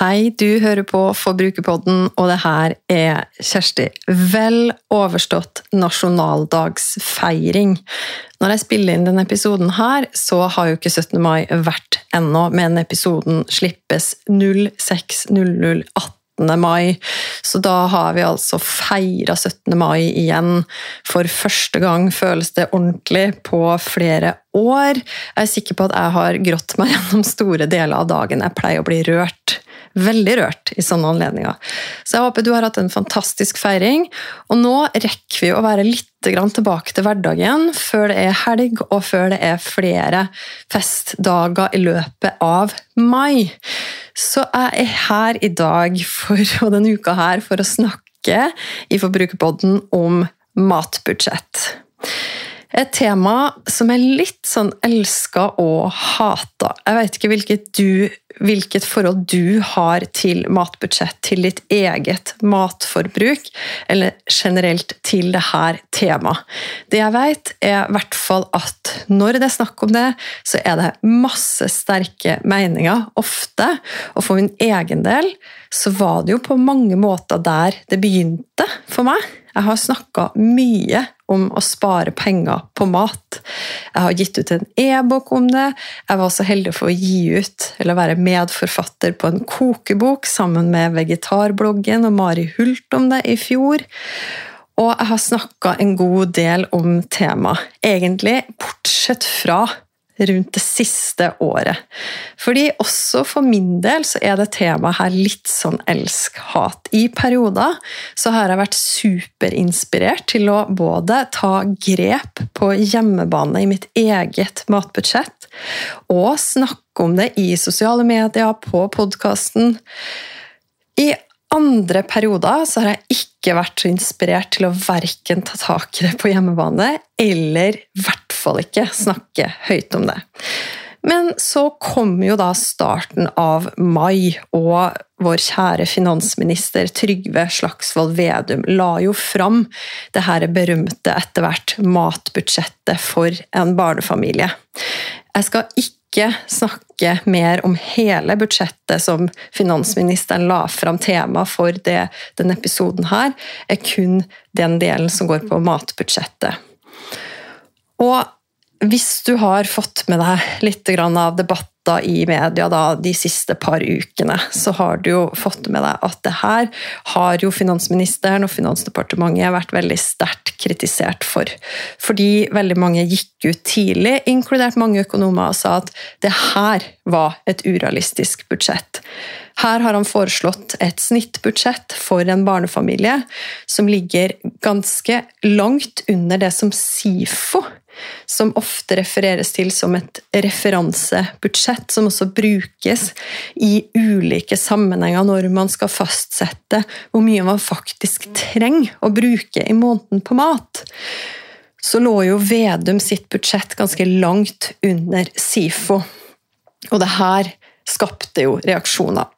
Hei, du hører på Forbrukerpodden, og det her er Kjersti. Vel overstått nasjonaldagsfeiring. Når jeg spiller inn denne episoden her, så har jo ikke 17. mai vært ennå, men episoden slippes 06.00 18. mai. Så da har vi altså feira 17. mai igjen. For første gang føles det ordentlig på flere år. Jeg er sikker på at jeg har grått meg gjennom store deler av dagen. Jeg pleier å bli rørt veldig rørt i sånne anledninger. Så jeg håper du har hatt en fantastisk feiring. Og nå rekker vi å være litt tilbake til hverdagen før det er helg og før det er flere festdager i løpet av mai. Så jeg er her i dag for, og denne uka her for å snakke i Forbrukerpodden om matbudsjett. Et tema som er litt sånn elska og hata. Jeg vet ikke hvilket, du, hvilket, forhold du har til matbudsjett, til ditt eget matforbruk, eller generelt til det her temaet. Det jeg vet, er i hvert fall at når det er snakk om det, så er det masse sterke meninger, ofte. Og for min egen del så var det jo på mange måter der det begynte for meg. Jeg har snakka mye om å spare penger på mat. Jeg har gitt ut en e-bok om det. Jeg var så heldig for å gi ut, eller være medforfatter på en kokebok sammen med Vegetarbloggen og Mari Hult om det i fjor. Og jeg har snakka en god del om temaet, egentlig bortsett fra rundt det siste året. Fordi også for min del så er det temaet her litt sånn elsk-hat. I perioder så har jeg vært superinspirert til å både ta grep på hjemmebane i mitt eget matbudsjett, og snakke om det i sosiale medier, på podkasten. I andre perioder så har jeg ikke vært så inspirert til å verken ta tak i det på hjemmebane, eller i hvert fall ikke snakke høyt om det. Men så kom jo da starten av mai, og vår kjære finansminister Trygve Slagsvold Vedum la jo fram det her berømte etter hvert matbudsjettet for en barnefamilie. Jeg skal ikke snakke mer om hele budsjettet som finansministeren la fram tema for det, denne episoden her, er kun den delen som går på matbudsjettet. Og hvis du har fått med deg litt av debatter i media da, de siste par ukene, så har du jo fått med deg at det her har jo finansministeren og Finansdepartementet vært veldig sterkt kritisert for. Fordi veldig mange gikk ut tidlig, inkludert mange økonomer, og sa at det her var et urealistisk budsjett. Her har han foreslått et snittbudsjett for en barnefamilie som ligger ganske langt under det som SIFO som ofte refereres til som et referansebudsjett, som også brukes i ulike sammenhenger når man skal fastsette hvor mye man faktisk trenger å bruke i måneden på mat. Så lå jo Vedum sitt budsjett ganske langt under SIFO, og det her skapte jo reaksjoner.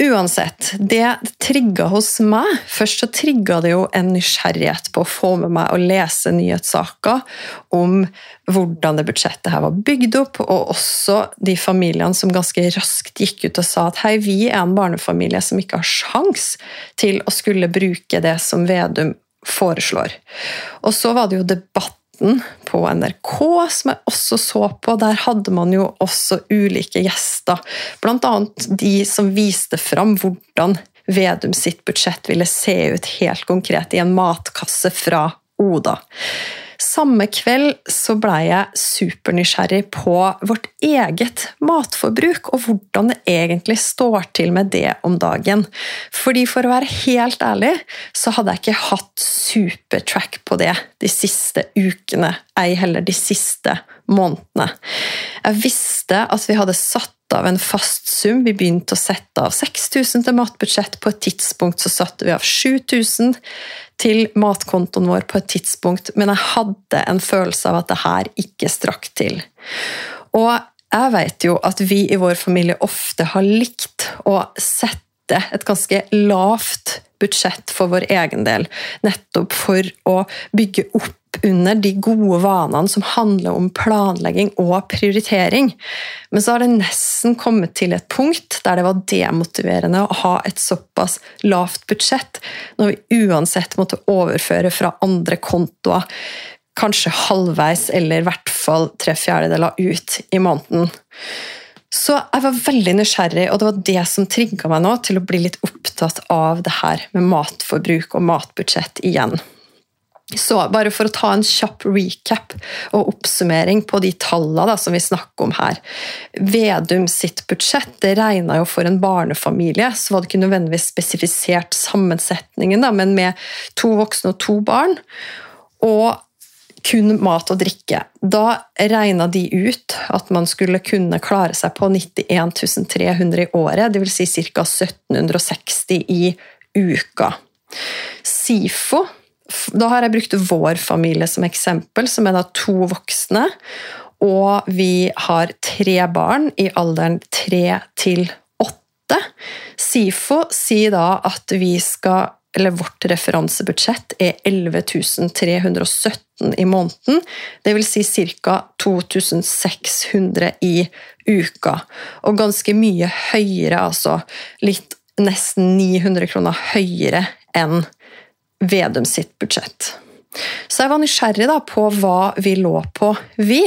Uansett, det trigga hos meg Først så trigga det jo en nysgjerrighet på å få med meg å lese nyhetssaker om hvordan det budsjettet her var bygd opp, og også de familiene som ganske raskt gikk ut og sa at hei, vi er en barnefamilie som ikke har sjans til å skulle bruke det som Vedum foreslår. Og så var det jo debatt Debatten på NRK, som jeg også så på. Der hadde man jo også ulike gjester. Bl.a. de som viste fram hvordan Vedum sitt budsjett ville se ut helt konkret i en matkasse fra Oda. Samme kveld så blei jeg supernysgjerrig på vårt eget matforbruk, og hvordan det egentlig står til med det om dagen. Fordi For å være helt ærlig så hadde jeg ikke hatt supertrack på det de siste ukene, ei heller de siste månedene. Jeg visste at vi hadde satt av en fast sum. Vi begynte å sette av 6000 til matbudsjett. På et tidspunkt så satte vi av 7000 til matkontoen vår på et tidspunkt, men jeg hadde en følelse av at det her ikke strakk til. Og jeg vet jo at vi i vår familie ofte har likt å sette et ganske lavt budsjett for vår egen del, nettopp for å bygge opp under de gode vanene som handler om planlegging og prioritering. Men så har det nesten kommet til et punkt der det var demotiverende å ha et såpass lavt budsjett, når vi uansett måtte overføre fra andre kontoer kanskje halvveis eller i hvert fall tre fjerdedeler ut i måneden. Så jeg var veldig nysgjerrig, og det var det som trigga meg nå til å bli litt opptatt av det her med matforbruk og matbudsjett igjen. Så bare for å ta en kjapp recap og oppsummering på de tallene som vi snakker om her. Vedum sitt budsjett det regna jo for en barnefamilie, så var det ikke nødvendigvis spesifisert sammensetningen, da, men med to voksne og to barn. Og kun mat og drikke. Da regna de ut at man skulle kunne klare seg på 91 300 i året, dvs. Si ca. 1760 i uka. SIFO Da har jeg brukt vår familie som eksempel, som er da to voksne. Og vi har tre barn i alderen tre til åtte. SIFO sier da at vi skal eller vårt referansebudsjett er 11.317 i måneden. Det vil Si ca. 2600 i uka. Og ganske mye høyere, altså. Litt nesten 900 kroner høyere enn Vedum sitt budsjett. Så jeg var nysgjerrig da på hva vi lå på, vi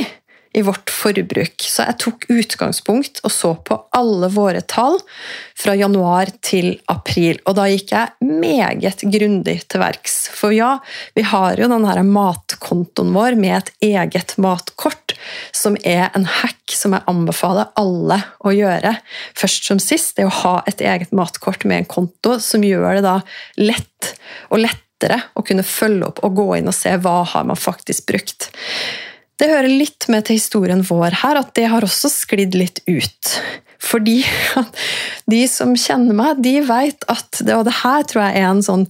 i vårt forbruk. Så jeg tok utgangspunkt og så på alle våre tall fra januar til april. Og da gikk jeg meget grundig til verks. For ja, vi har jo denne matkontoen vår med et eget matkort, som er en hack som jeg anbefaler alle å gjøre. Først som sist, det å ha et eget matkort med en konto som gjør det da lett og lettere å kunne følge opp og gå inn og se hva har man faktisk brukt. Det hører litt med til historien vår her at det har også sklidd litt ut. Fordi de som kjenner meg, de vet at Og det her tror jeg er en sånn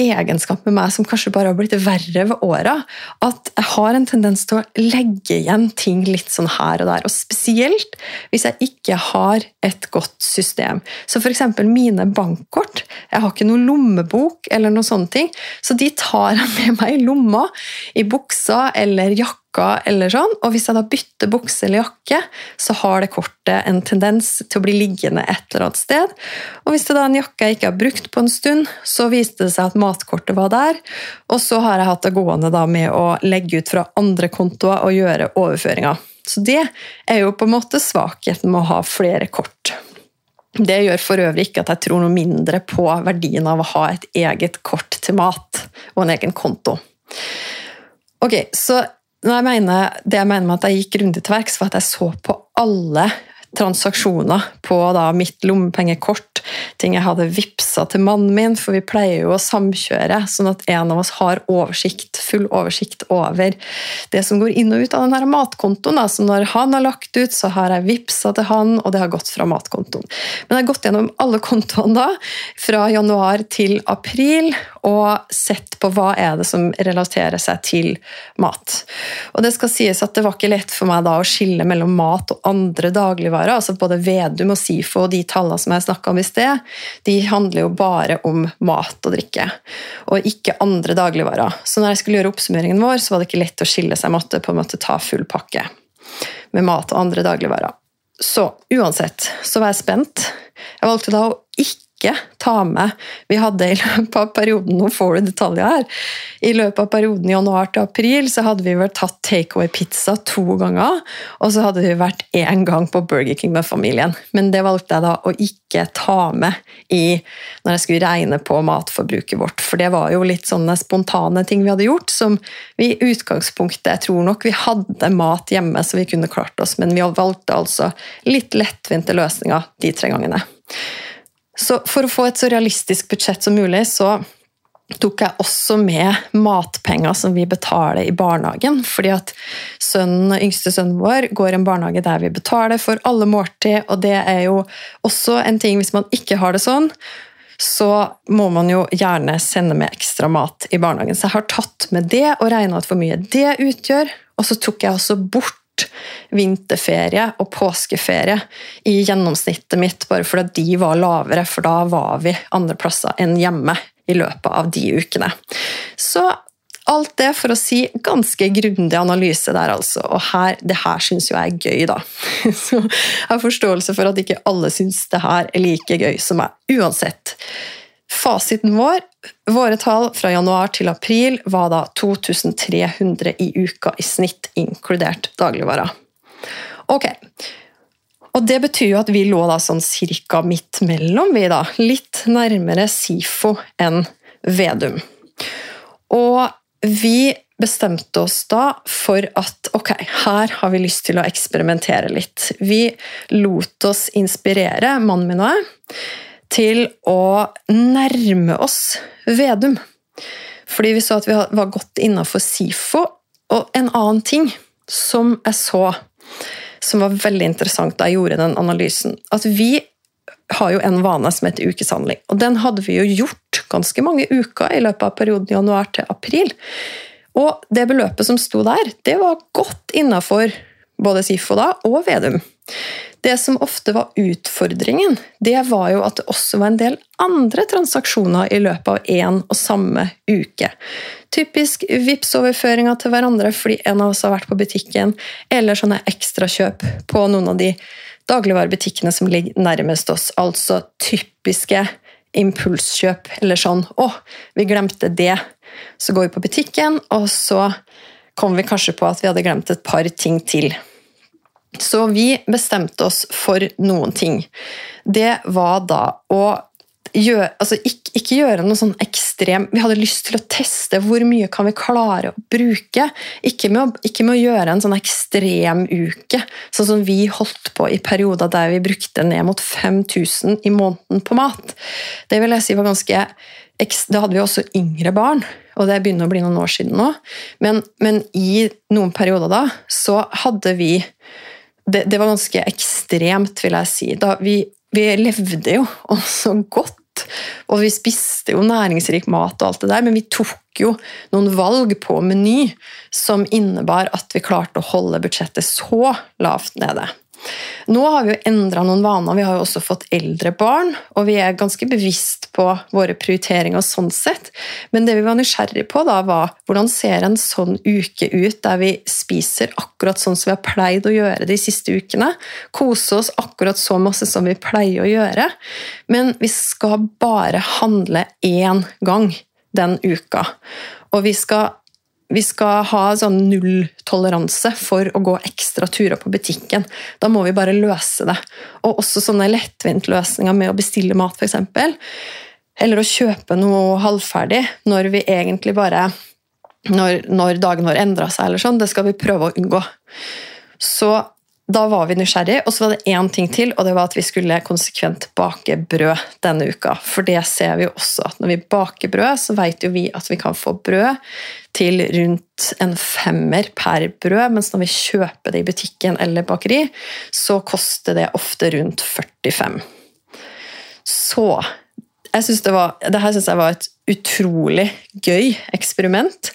egenskap med meg som kanskje bare har blitt verre ved åra. At jeg har en tendens til å legge igjen ting litt sånn her og der. Og spesielt hvis jeg ikke har et godt system. Så f.eks. mine bankkort. Jeg har ikke noen lommebok eller noen sånne ting, så de tar jeg med meg i lomma, i buksa eller jakka eller sånn. Og hvis jeg da bytter bukse eller jakke, så har det kortet en tendens til å bli liggende et eller annet sted. Og hvis det da er en jakke jeg ikke har brukt på en stund, så viste det seg at matkortet var der. Og så har jeg hatt det gående da med å legge ut fra andre kontoer og gjøre overføringer. Så det er jo på en måte svakheten med å ha flere kort. Det gjør for øvrig ikke at jeg tror noe mindre på verdien av å ha et eget kort til mat og en egen konto. Ok, så jeg mener, det jeg mener med at jeg gikk grundig til verks, var at jeg så på alle transaksjoner på da, mitt lommepengekort, ting jeg hadde vippsa til mannen min, for vi pleier jo å samkjøre, sånn at en av oss har oversikt, full oversikt over det som går inn og ut av denne matkontoen. Da. Så når han har lagt ut, så har jeg vippsa til han, og det har gått fra matkontoen. Men jeg har gått gjennom alle kontoene da, fra januar til april, og sett på hva er det som relaterer seg til mat. Og det skal sies at det var ikke lett for meg da å skille mellom mat og andre dagligvarer dagligvarer, altså både Vedum og SIFO og de tallene som jeg snakka om i sted, de handler jo bare om mat og drikke, og ikke andre dagligvarer. Så når jeg skulle gjøre oppsummeringen vår, så var det ikke lett å skille seg. Måtte på en måte ta full pakke med mat og andre dagligvarer. Så uansett så var jeg spent. Jeg valgte da å ikke ikke ta med Vi hadde i løpet av perioden Nå får du detaljer her. I løpet av perioden januar til april så hadde vi vel tatt takeaway-pizza to ganger. Og så hadde vi vært én gang på Burger King med familien. Men det valgte jeg da å ikke ta med i når jeg skulle regne på matforbruket vårt. For det var jo litt sånne spontane ting vi hadde gjort, som vi i utgangspunktet Jeg tror nok vi hadde mat hjemme så vi kunne klart oss, men vi valgte altså litt lettvinte løsninger de tre gangene. Så for å få et så realistisk budsjett som mulig, så tok jeg også med matpenger som vi betaler i barnehagen. fordi at sønnen, yngste sønnen vår går i en barnehage der vi betaler for alle måltid, og det er jo også en ting hvis man ikke har det sånn. Så må man jo gjerne sende med ekstra mat i barnehagen. Så jeg har tatt med det og regna ut hvor mye det utgjør. Og så tok jeg også bort vinterferie og påskeferie i gjennomsnittet mitt, bare fordi de var lavere, for da var vi andre plasser enn hjemme i løpet av de ukene. Så alt det for å si ganske grundig analyse der, altså. Og her, det her syns jo jeg er gøy, da. Så jeg har forståelse for at ikke alle syns det her er like gøy som meg. Uansett. Fasiten vår, våre tall fra januar til april, var da 2300 i uka i snitt, inkludert dagligvarer. Ok, og det betyr jo at vi lå da sånn cirka midt mellom, vi da. Litt nærmere SIFO enn Vedum. Og vi bestemte oss da for at ok, her har vi lyst til å eksperimentere litt. Vi lot oss inspirere, mannen min og jeg, til å nærme oss Vedum. Fordi vi så at vi var godt innafor SIFO. Og en annen ting som jeg så som var veldig interessant da jeg gjorde den analysen. At vi har jo en vane som heter ukeshandling. Og den hadde vi jo gjort ganske mange uker i løpet av perioden januar til april. Og det beløpet som sto der, det var godt innafor både SIFO da og Vedum. Det som ofte var utfordringen, det var jo at det også var en del andre transaksjoner i løpet av én og samme uke. Typisk Vipps-overføringer til hverandre fordi en av oss har vært på butikken, eller sånne ekstrakjøp på noen av de dagligvarebutikkene som ligger nærmest oss. Altså typiske impulskjøp, eller sånn 'Å, vi glemte det'. Så går vi på butikken, og så kom vi kanskje på at vi hadde glemt et par ting til. Så vi bestemte oss for noen ting. Det var da å gjøre, altså ikke, ikke, gjøre noe sånn ekstrem Vi hadde lyst til å teste hvor mye kan vi klare å bruke. Ikke med å, ikke med å gjøre en sånn ekstrem uke, sånn som vi holdt på i perioder der vi brukte ned mot 5000 i måneden på mat. Det vil jeg si var ganske Da hadde vi også yngre barn, og det begynner å bli noen år siden nå. Men, men i noen perioder da så hadde vi det, det, var ganske ekstremt, vil jeg si. Da vi, vi levde jo også godt. Og vi spiste jo næringsrik mat, og alt det der, men vi tok jo noen valg på Meny som innebar at vi klarte å holde budsjettet så lavt nede. Nå har vi jo endra noen vaner. Vi har jo også fått eldre barn, og vi er ganske bevisst på våre prioriteringer sånn sett. Men det vi var nysgjerrig på, da, var hvordan ser en sånn uke ut der vi spiser akkurat sånn som vi har pleid å gjøre de siste ukene? Kose oss akkurat så masse som vi pleier å gjøre. Men vi skal bare handle én gang den uka. Og vi skal vi skal ha sånn nulltoleranse for å gå ekstra turer på butikken. Da må vi bare løse det. Og også sånne lettvintløsninger med å bestille mat, f.eks. Eller å kjøpe noe halvferdig når vi egentlig bare Når, når dagen vår endrer seg, eller sånn. Det skal vi prøve å unngå. Så da var vi nysgjerrige, og så var det én ting til, og det var at vi skulle konsekvent bake brød denne uka. For det ser vi jo også, at når vi baker brød, så vet jo vi at vi kan få brød til rundt en femmer per brød, mens når vi kjøper det i butikken eller bakeri, så koster det ofte rundt 45. Så jeg synes det, var, det her syns jeg var et utrolig gøy eksperiment.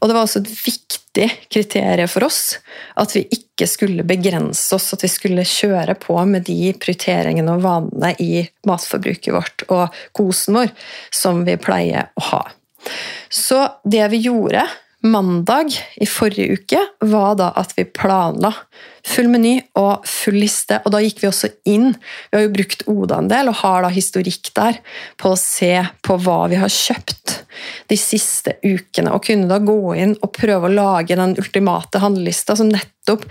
Og det var også et viktig kriterium for oss at vi ikke skulle begrense oss, at vi skulle kjøre på med de prioriteringene og vanene i matforbruket vårt og kosen vår som vi pleier å ha. Så det vi gjorde mandag i forrige uke var da at vi planla full meny og full liste. Og da gikk vi også inn. Vi har jo brukt Oda en del og har da historikk der på å se på hva vi har kjøpt de siste ukene. Og kunne da gå inn og prøve å lage den ultimate handlelista som nettopp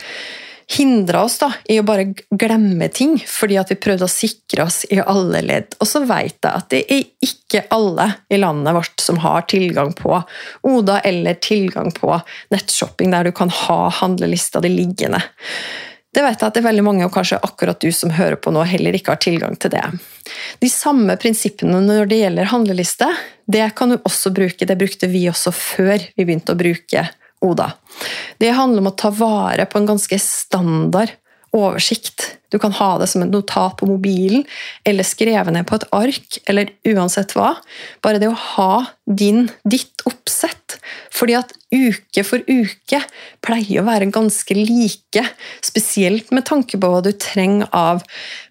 hindra oss da, i å bare glemme ting, fordi at vi prøvde å sikre oss i alle ledd. Og så vet jeg at det er ikke alle i landet vårt som har tilgang på Oda eller tilgang på nettshopping der du kan ha handlelista di liggende. Det vet jeg at det er veldig mange, og kanskje akkurat du som hører på nå, heller ikke har tilgang til det. De samme prinsippene når det gjelder handleliste, det kan du også bruke. Det brukte vi også før vi begynte å bruke Oda. Det handler om å ta vare på en ganske standard oversikt. Du kan ha det som et notat på mobilen, eller skrevet ned på et ark, eller uansett hva. Bare det å ha din, ditt oppsett. Fordi at uke for uke pleier å være ganske like, spesielt med tanke på hva du trenger av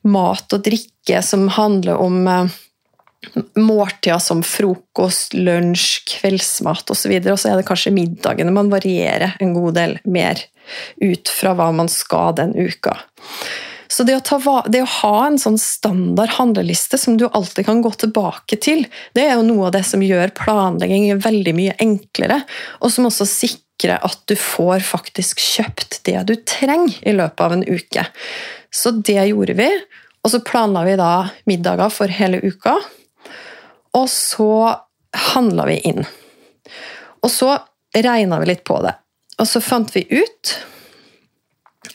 mat og drikke som handler om eh, måltider som frokost, lunsj, kveldsmat osv. Og, og så er det kanskje middagene man varierer en god del mer ut fra hva man skal den uka. Så det å, ta, det å, ha en sånn standard handleliste som du alltid kan gå tilbake til, det er jo noe av det som gjør planlegging veldig mye enklere, og som også sikrer at du får faktisk kjøpt det du trenger i løpet av en uke. Så det gjorde vi, og så planla vi da middager for hele uka. Og så handla vi inn. Og så regna vi litt på det. Og så fant vi ut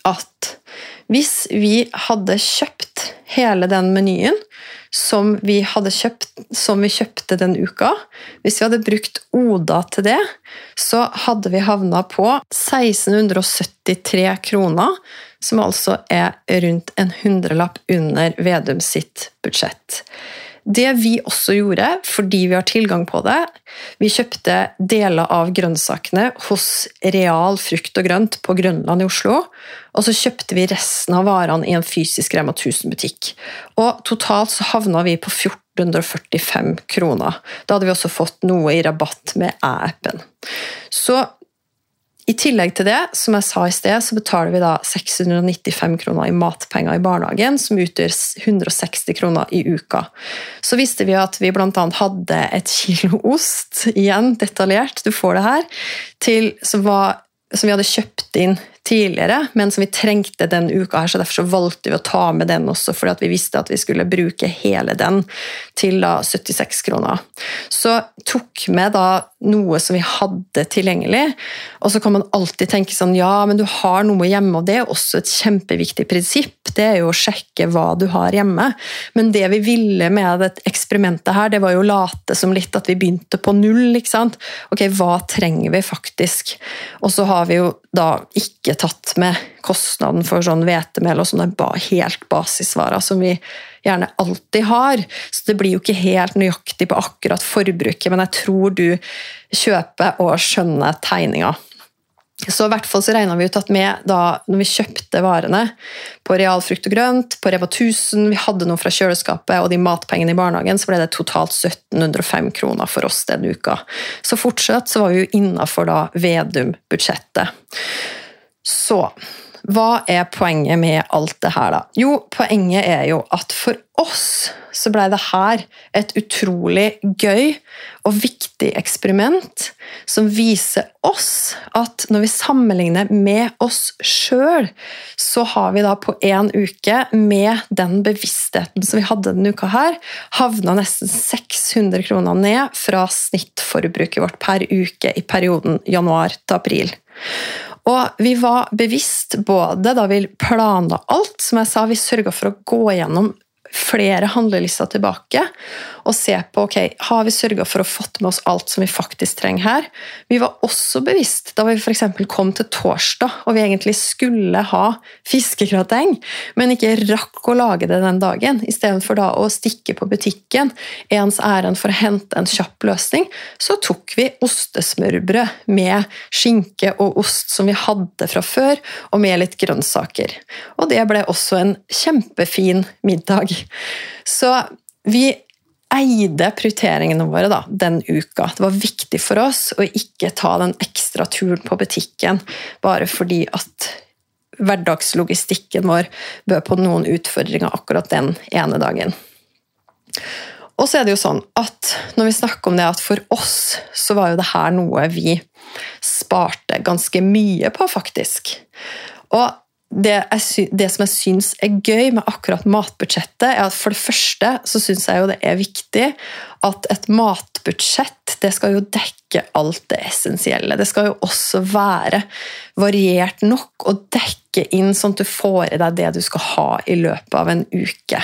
at hvis vi hadde kjøpt hele den menyen som vi, kjøpt, som vi kjøpte den uka Hvis vi hadde brukt Oda til det, så hadde vi havna på 1673 kroner, som altså er rundt en hundrelapp under Vedum sitt budsjett. Det vi også gjorde, fordi vi har tilgang på det Vi kjøpte deler av grønnsakene hos Real frukt og grønt på Grønland i Oslo. Og så kjøpte vi resten av varene i en fysisk Rema 1000-butikk. Og totalt så havna vi på 1445 kroner. Da hadde vi også fått noe i rabatt med æ-appen. Så i tillegg til det, som jeg sa i sted, så betaler vi da 695 kroner i matpenger i barnehagen, som utgjør 160 kroner i uka. Så visste vi at vi bl.a. hadde et kilo ost, igjen detaljert, du får det her, til, som, var, som vi hadde kjøpt inn tidligere, men som vi trengte den uka. her, så Derfor så valgte vi å ta med den også, fordi vi visste at vi skulle bruke hele den til da 76 kroner. Så tok med da noe som vi hadde tilgjengelig. Og så kan man alltid tenke sånn ja, men du har noe hjemme, og det er også et kjempeviktig prinsipp. Det er jo å sjekke hva du har hjemme. Men det vi ville med dette eksperimentet her, det var jo å late som litt at vi begynte på null. ikke sant? Ok, hva trenger vi faktisk? Og så har vi jo da ikke tatt med kostnaden for sånn hvetemel og sånne helt basisvarer som vi gjerne alltid har. Så det blir jo ikke helt nøyaktig på akkurat forbruket, men jeg tror du kjøper og skjønner tegninga. Så i hvert fall så regna vi ut at med da når vi kjøpte varene på Real frukt og grønt, på Reva 1000, vi hadde noe fra kjøleskapet og de matpengene i barnehagen, så ble det totalt 1705 kroner for oss den uka. Så fortsatt så var vi jo innafor Vedum-budsjettet. Så hva er poenget med alt det her, da? Jo, poenget er jo at for oss så blei det her et utrolig gøy og viktig eksperiment som viser oss at når vi sammenligner med oss sjøl, så har vi da på én uke, med den bevisstheten som vi hadde denne uka her, havna nesten 600 kroner ned fra snittforbruket vårt per uke i perioden januar til april. Og vi var bevisst både da vi planla alt, som jeg sa, vi sørga for å gå gjennom flere handlelister tilbake og se på ok, har vi sørga for å fått med oss alt som vi faktisk trenger her. Vi var også bevisst da vi f.eks. kom til torsdag og vi egentlig skulle ha fiskegrateng, men ikke rakk å lage det den dagen. Istedenfor da å stikke på butikken ens ærend for å hente en kjapp løsning, så tok vi ostesmørbrød med skinke og ost som vi hadde fra før, og med litt grønnsaker. Og det ble også en kjempefin middag. Så vi eide prioriteringene våre da, den uka. Det var viktig for oss å ikke ta den ekstra turen på butikken bare fordi at hverdagslogistikken vår bød på noen utfordringer akkurat den ene dagen. Og så er det jo sånn at når vi snakker om det at for oss så var jo det her noe vi sparte ganske mye på, faktisk. Og det, jeg, det, som jeg syns er gøy med akkurat matbudsjettet, er at for det første så syns jeg jo det er viktig at et matbudsjett det skal jo dekke alt det essensielle. Det skal jo også være variert nok og dekke inn sånn at du får i deg det du skal ha i løpet av en uke.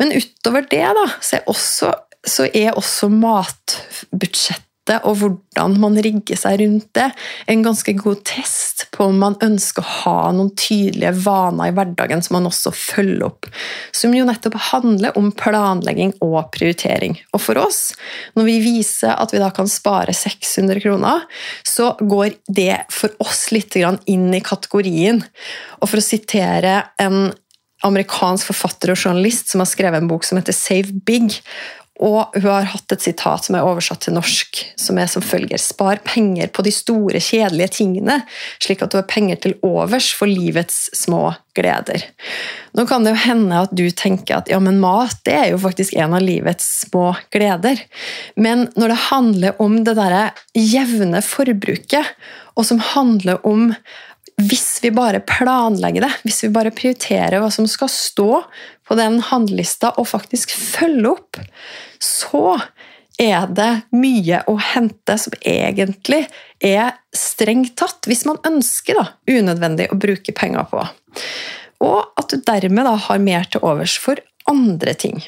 Men utover det da, så er også, så er også matbudsjettet og hvordan man rigger seg rundt det, en ganske god test på om man ønsker å ha noen tydelige vaner i hverdagen som man også følger opp. Som jo nettopp handler om planlegging og prioritering. Og for oss, når vi viser at vi da kan spare 600 kroner, så går det for oss litt inn i kategorien. Og for å sitere en amerikansk forfatter og journalist som har skrevet en bok som heter Save Big, og hun har hatt et sitat som er oversatt til norsk, som er som følger Spar penger på de store, kjedelige tingene, slik at du har penger til overs for livets små gleder. Nå kan det jo hende at du tenker at ja, men mat det er jo faktisk en av livets små gleder. Men når det handler om det derre jevne forbruket, og som handler om hvis vi bare planlegger det, hvis vi bare prioriterer hva som skal stå på den handlelista, og faktisk følger opp, så er det mye å hente som egentlig er strengt tatt, hvis man ønsker da, unødvendig å bruke penger på. Og at du dermed da har mer til overs for andre ting.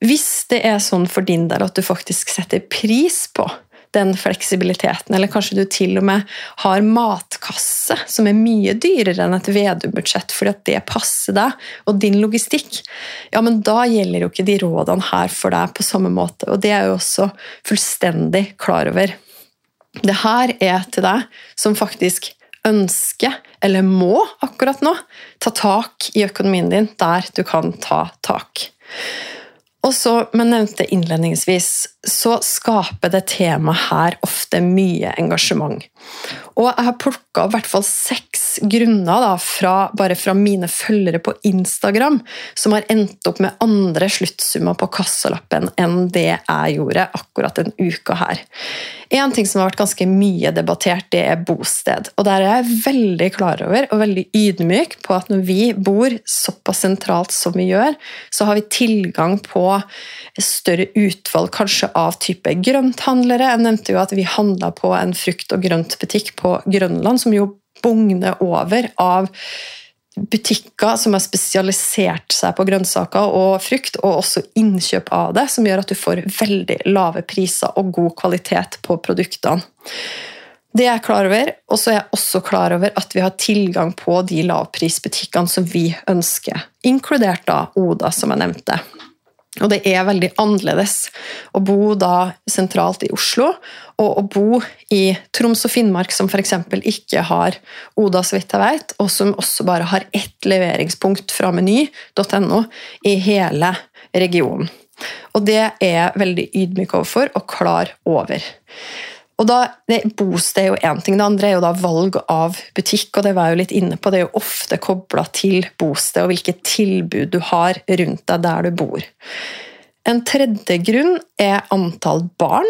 Hvis det er sånn for din del at du faktisk setter pris på den fleksibiliteten. Eller kanskje du til og med har matkasse, som er mye dyrere enn et Vedum-budsjett, fordi at det passer deg og din logistikk. Ja, men da gjelder jo ikke de rådene her for deg på samme måte, og det er jo også fullstendig klar over. Det her er til deg som faktisk ønsker, eller må akkurat nå, ta tak i økonomien din der du kan ta tak. Og så, men nevnte innledningsvis, så skaper det temaet her ofte mye engasjement. Og jeg har plukka opp hvert fall seks grunner da, fra, bare fra mine følgere på Instagram som har endt opp med andre sluttsummer på kassalappen enn det jeg gjorde akkurat den uka her. En ting som har vært ganske mye debattert, det er bosted. Og der er jeg veldig klar over og veldig ydmyk på at når vi bor såpass sentralt som vi gjør, så har vi tilgang på større utvalg kanskje av type grønthandlere. Jeg nevnte jo at vi handla på en frukt- og grøntbutikk på Grønland, som jo bugner over av butikker som har spesialisert seg på grønnsaker og frukt, og også innkjøp av det, som gjør at du får veldig lave priser og god kvalitet på produktene. Det er jeg klar over, og så er jeg også klar over at vi har tilgang på de lavprisbutikkene som vi ønsker, inkludert da Oda, som jeg nevnte. Og det er veldig annerledes å bo da sentralt i Oslo, og å bo i Troms og Finnmark, som f.eks. ikke har Oda, så vidt jeg vet, og som også bare har ett leveringspunkt fra meny.no i hele regionen. Og det er jeg veldig ydmyk overfor og klar over. Og da, det, Bosted er jo én ting, det andre er jo da valg av butikk. og Det var jeg jo litt inne på, det er jo ofte kobla til bosted og hvilke tilbud du har rundt deg der du bor. En tredje grunn er antall barn,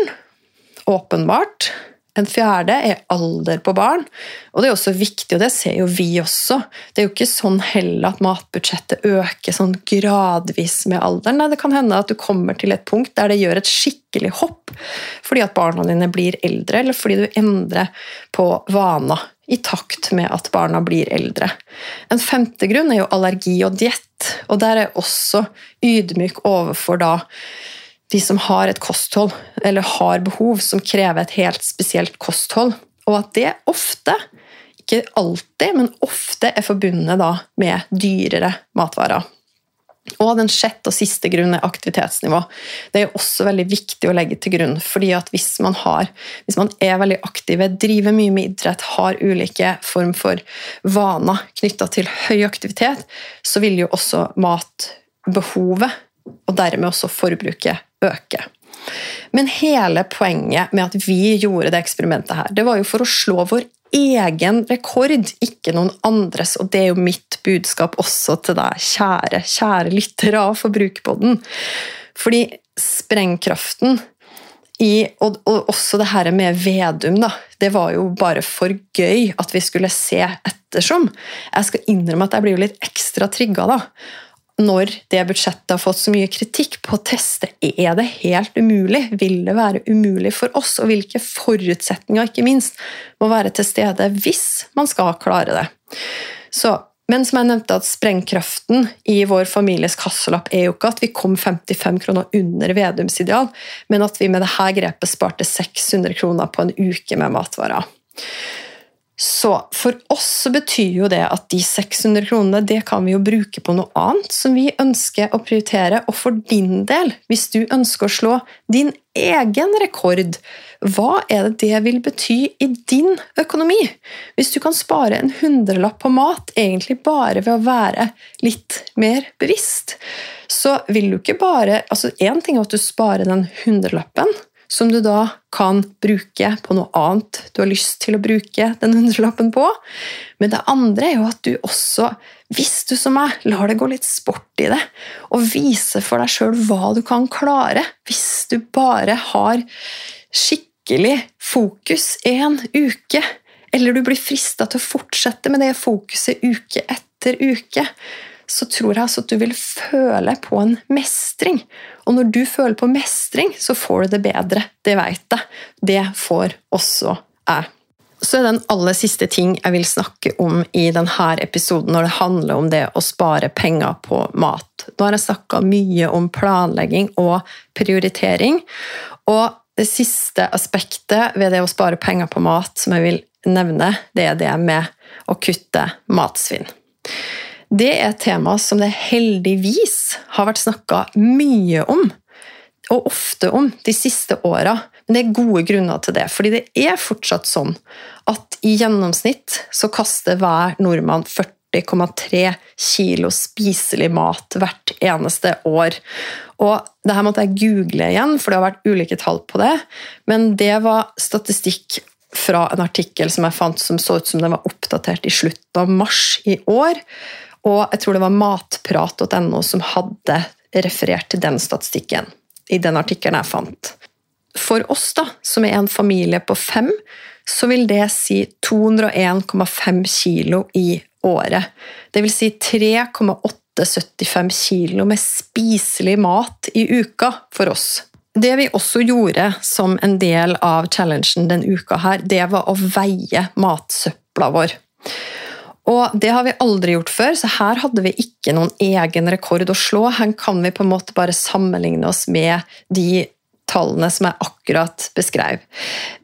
åpenbart. En fjerde er alder på barn. Og det er også viktig, og det ser jo vi også. Det er jo ikke sånn heller at matbudsjettet øker sånn gradvis med alderen. Nei, det kan hende at du kommer til et punkt der det gjør et skikkelig hopp fordi at barna dine blir eldre, eller fordi du endrer på vaner i takt med at barna blir eldre. En femte grunn er jo allergi og diett, og der er også ydmyk overfor da de som har et kosthold, eller har behov som krever et helt spesielt kosthold. Og at det ofte, ikke alltid, men ofte er forbundet med dyrere matvarer. Og den sjette og siste grunnen er aktivitetsnivå. Det er også veldig viktig å legge til grunn. fordi at hvis man, har, hvis man er veldig aktive, driver mye med idrett, har ulike form for vaner knytta til høy aktivitet, så vil jo også matbehovet, og dermed også forbruket, øke. Men hele poenget med at vi gjorde det eksperimentet her, det var jo for å slå vår egen rekord, ikke noen andres. Og det er jo mitt budskap også til deg, kjære, kjære lyttere av Forbrukerpodden. Fordi sprengkraften i, og, og, også det her med Vedum, da. Det var jo bare for gøy at vi skulle se ettersom. Jeg skal innrømme at jeg blir jo litt ekstra trigga da, når det budsjettet har fått så mye kritikk på å teste er det helt umulig. Vil det være umulig for oss, og hvilke forutsetninger ikke minst må være til stede hvis man skal klare det. Så, men som jeg nevnte, at sprengkraften i vår families kasselapp er jo ikke at vi kom 55 kroner under Vedums ideal, men at vi med dette grepet sparte 600 kroner på en uke med matvarer. Så for oss så betyr jo det at de 600 kronene det kan vi jo bruke på noe annet som vi ønsker å prioritere. Og for din del, hvis du ønsker å slå din egen rekord, hva er det det vil bety i din økonomi? Hvis du kan spare en hundrelapp på mat egentlig bare ved å være litt mer bevisst, så vil du ikke bare altså Én ting er at du sparer den hundrelappen som du da kan bruke på noe annet du har lyst til å bruke den hundrelappen på. Men det andre er jo at du også, hvis du som meg, lar det gå litt sport i det, og viser for deg sjøl hva du kan klare, hvis du bare har skikkelig fokus en uke, eller du blir frista til å fortsette med det fokuset uke etter uke, så tror jeg altså at du vil føle på en mestring. Og når du føler på mestring, så får du det bedre. Det vet jeg. Det får også jeg. Så er det en aller siste ting jeg vil snakke om i denne episoden når det handler om det å spare penger på mat. Nå har jeg snakka mye om planlegging og prioritering. Og det siste aspektet ved det å spare penger på mat som jeg vil nevne, det er det med å kutte matsvinn. Det er et tema som det heldigvis har vært snakka mye om, og ofte om, de siste åra. Men det er gode grunner til det, fordi det er fortsatt sånn at i gjennomsnitt så kaster hver nordmann 40,3 kilo spiselig mat hvert eneste år. Og det her måtte jeg google igjen, for det har vært ulike tall på det. Men det var statistikk fra en artikkel som jeg fant som så ut som den var oppdatert i slutten av mars i år. Og jeg tror det var matprat.no som hadde referert til den statistikken i den artikkelen jeg fant. For oss, da, som er en familie på fem, så vil det si 201,5 kilo i året. Det vil si 3,875 kilo med spiselig mat i uka for oss. Det vi også gjorde som en del av challengen denne uka, her, det var å veie matsøpla vår. Og Det har vi aldri gjort før, så her hadde vi ikke noen egen rekord å slå. Her kan vi på en måte bare sammenligne oss med de tallene som jeg akkurat beskrev.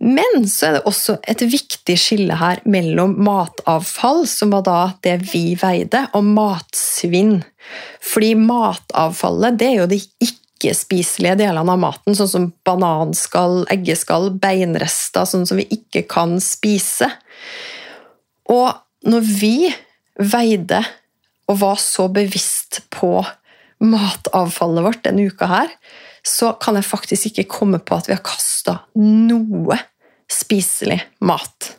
Men så er det også et viktig skille her mellom matavfall, som var da det vi veide, og matsvinn. Fordi matavfallet det er jo de ikke-spiselige delene av maten, sånn som bananskall, eggeskall, beinrester, sånn som vi ikke kan spise. Og når vi veide og var så bevisst på matavfallet vårt denne uka her, så kan jeg faktisk ikke komme på at vi har kasta noe spiselig mat.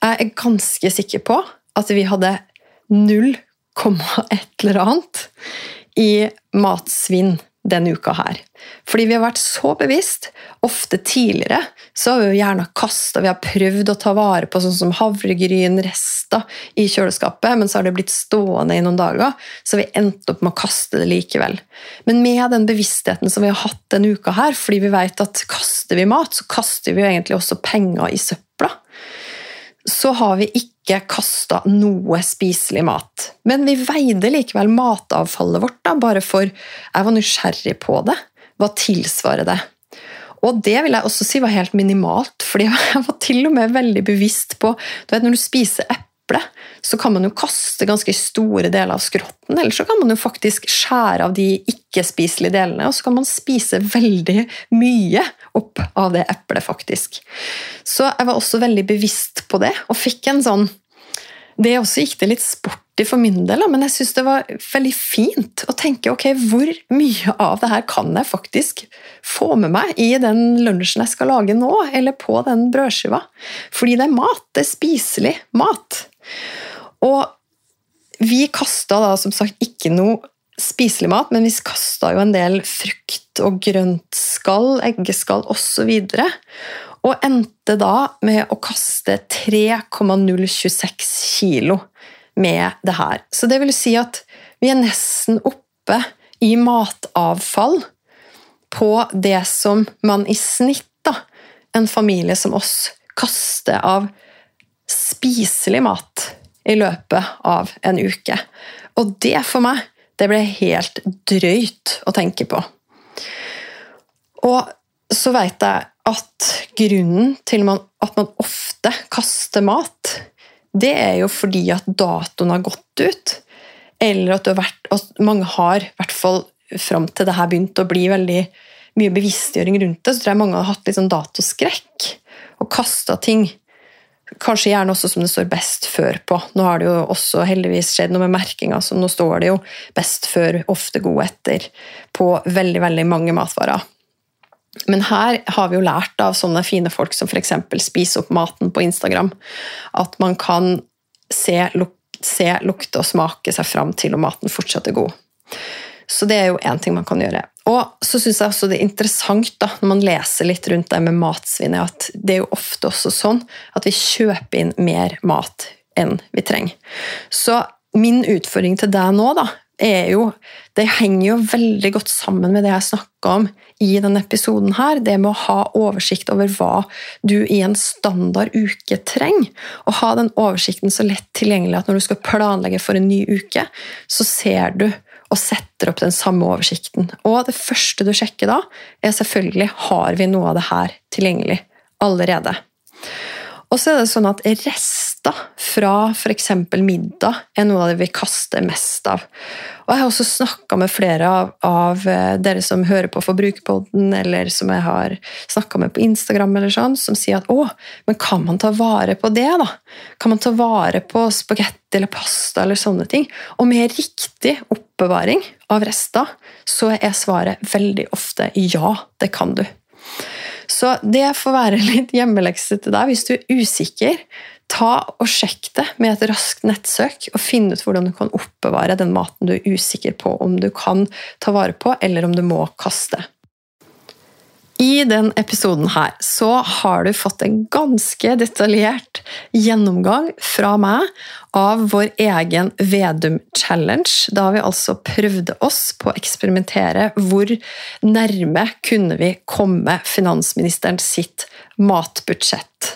Jeg er ganske sikker på at vi hadde 0,1 eller annet i matsvinn denne uka her. Fordi vi har vært så bevisst. Ofte tidligere så har vi jo gjerne kasta Vi har prøvd å ta vare på sånn som havregrynrester i kjøleskapet, men så har det blitt stående i noen dager, så vi endte opp med å kaste det likevel. Men med den bevisstheten som vi har hatt denne uka her, fordi vi vet at kaster vi mat, så kaster vi jo egentlig også penger i søpla så har vi ikke kasta noe spiselig mat. Men vi veide likevel matavfallet vårt, da, bare for jeg var nysgjerrig på det. Hva tilsvarer det? Og det vil jeg også si var helt minimalt, fordi jeg var til og med veldig bevisst på du vet, Når du spiser eple, så kan man jo kaste ganske store deler av skrotten, eller så kan man jo faktisk skjære av de ikke-spiselige delene, og så kan man spise veldig mye opp av det eplet, faktisk. Så jeg var også veldig bevisst på det, og fikk en sånn Det også gikk det litt sporty for min del, men jeg syns det var veldig fint å tenke ok, hvor mye av det her kan jeg faktisk få med meg i den lunsjen jeg skal lage nå, eller på den brødskiva? Fordi det er mat. Det er spiselig mat. Og vi kasta da som sagt ikke noe spiselig mat, men vi kasta jo en del frukt og grøntskall, eggeskall osv. Og, og endte da med å kaste 3,026 kilo med det her. Så det vil si at vi er nesten oppe i matavfall på det som man i snitt, da, en familie som oss, kaster av spiselig mat i løpet av en uke. Og det for meg, det ble helt drøyt å tenke på. Og så veit jeg at grunnen til at man ofte kaster mat, det er jo fordi at datoen har gått ut. Eller at, vært, at mange har, i hvert fall fram til det her begynte å bli veldig mye bevisstgjøring rundt det, så tror jeg mange har hatt litt sånn datoskrekk og kasta ting. Kanskje gjerne også som det står 'best før' på. Nå har det jo også heldigvis skjedd noe med merkinga, så nå står det jo 'best før', ofte god etter på veldig, veldig mange matvarer. Men her har vi jo lært av sånne fine folk som f.eks. spiser opp maten på Instagram, at man kan se, luk se, lukte og smake seg fram til om maten fortsatt er god. Så det er jo én ting man kan gjøre. Og så syns jeg også det er interessant da, når man leser litt rundt det med matsvinnet, at det er jo ofte også sånn at vi kjøper inn mer mat enn vi trenger. Så min utfordring til deg nå da, er jo Det henger jo veldig godt sammen med det jeg snakka om i denne episoden her. Det med å ha oversikt over hva du i en standard uke trenger. Og ha den oversikten så lett tilgjengelig at når du skal planlegge for en ny uke, så ser du og setter opp den samme oversikten. Og det første du sjekker da, er selvfølgelig har vi noe av det her tilgjengelig allerede. Og så er det sånn at rester fra f.eks. middag er noe av det vi kaster mest av. Og Jeg har også snakka med flere av, av, eh, dere som hører på Forbrukerpodden, eller som jeg har snakka med på Instagram, eller sånn, som sier at å, men kan man ta vare på det? da? Kan man ta vare på spagetti eller pasta eller sånne ting? Og med riktig oppbevaring av rester, så er svaret veldig ofte ja, det kan du. Så det får være litt hjemmelekse til deg. Hvis du er usikker, ta og sjekk det med et raskt nettsøk, og finn ut hvordan du kan oppbevare den maten du er usikker på om du kan ta vare på, eller om du må kaste. I den episoden her så har du fått en ganske detaljert gjennomgang fra meg av vår egen Vedum Challenge. Da vi altså prøvde oss på å eksperimentere hvor nærme kunne vi komme finansministeren sitt matbudsjett.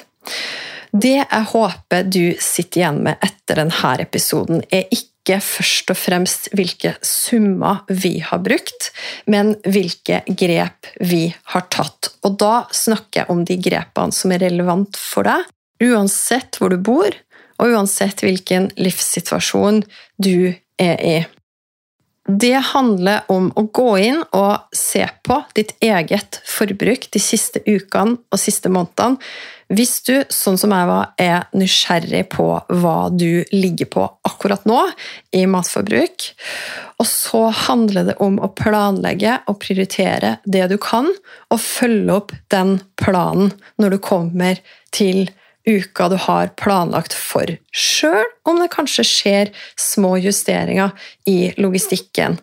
Det jeg håper du sitter igjen med etter denne episoden, er ikke først og fremst hvilke summer vi har brukt, men hvilke grep vi har tatt. Og da snakker jeg om de grepene som er relevant for deg, uansett hvor du bor, og uansett hvilken livssituasjon du er i. Det handler om å gå inn og se på ditt eget forbruk de siste ukene og siste månedene. Hvis du, sånn som jeg var, er nysgjerrig på hva du ligger på akkurat nå i matforbruk, og så handler det om å planlegge og prioritere det du kan, og følge opp den planen når du kommer til uka du har planlagt for, sjøl om det kanskje skjer små justeringer i logistikken.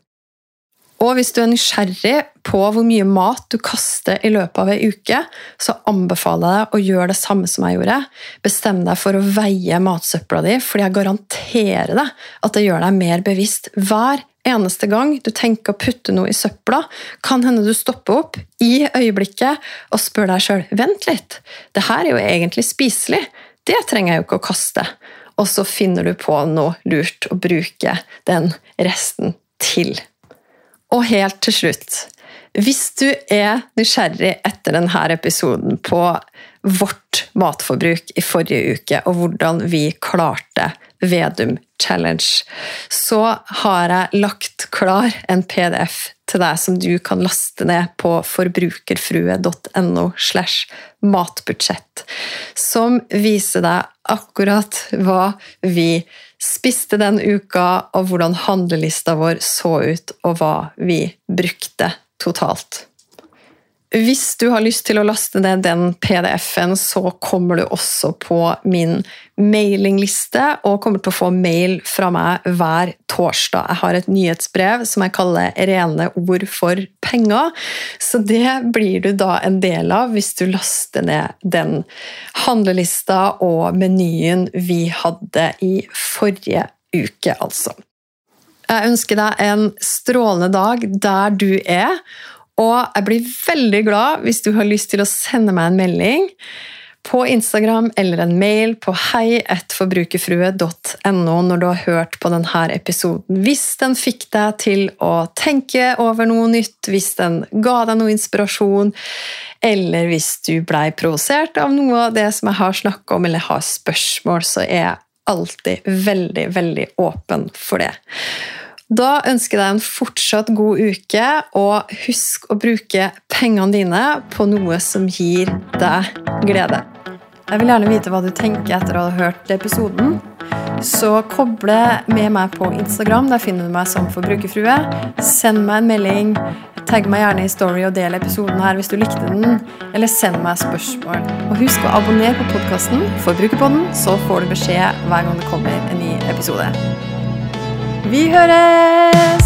Og hvis du er nysgjerrig på hvor mye mat du kaster i løpet av ei uke, så anbefaler jeg deg å gjøre det samme som jeg gjorde. Bestem deg for å veie matsøpla di, fordi jeg garanterer deg at det gjør deg mer bevisst hver eneste gang du tenker å putte noe i søpla, kan hende du stopper opp i øyeblikket og spør deg sjøl vent litt, det her er jo egentlig spiselig, det trenger jeg jo ikke å kaste. Og så finner du på noe lurt å bruke den resten til. Og helt til slutt Hvis du er nysgjerrig etter denne episoden på vårt matforbruk i forrige uke, og hvordan vi klarte Vedum Challenge, så har jeg lagt klar en PDF til deg som du kan laste ned på forbrukerfrue.no slash matbudsjett, som viser deg akkurat hva vi spiste den uka, og hvordan handlelista vår så ut, og hva vi brukte totalt. Hvis du har lyst til å laste ned den PDF-en, så kommer du også på min mailingliste og kommer til å få mail fra meg hver torsdag. Jeg har et nyhetsbrev som jeg kaller 'Rene ord for penger', så det blir du da en del av hvis du laster ned den handlelista og menyen vi hadde i forrige uke, altså. Jeg ønsker deg en strålende dag der du er. Og jeg blir veldig glad hvis du har lyst til å sende meg en melding på Instagram eller en mail på hei1forbrukerfrue.no når du har hørt på denne episoden. Hvis den fikk deg til å tenke over noe nytt, hvis den ga deg noe inspirasjon, eller hvis du blei provosert av noe av det som jeg har snakka om, eller har spørsmål, så er jeg alltid veldig, veldig åpen for det. Da ønsker jeg deg en fortsatt god uke, og husk å bruke pengene dine på noe som gir deg glede. Jeg vil gjerne vite hva du tenker etter å ha hørt episoden. Så koble med meg på Instagram. Der finner du meg som forbrukerfrue. Send meg en melding. Tagg meg gjerne i Story og del episoden her hvis du likte den. Eller send meg spørsmål. Og husk å abonnere på podkasten Forbrukerpodden, så får du beskjed hver gang det kommer en ny episode. Vi høres!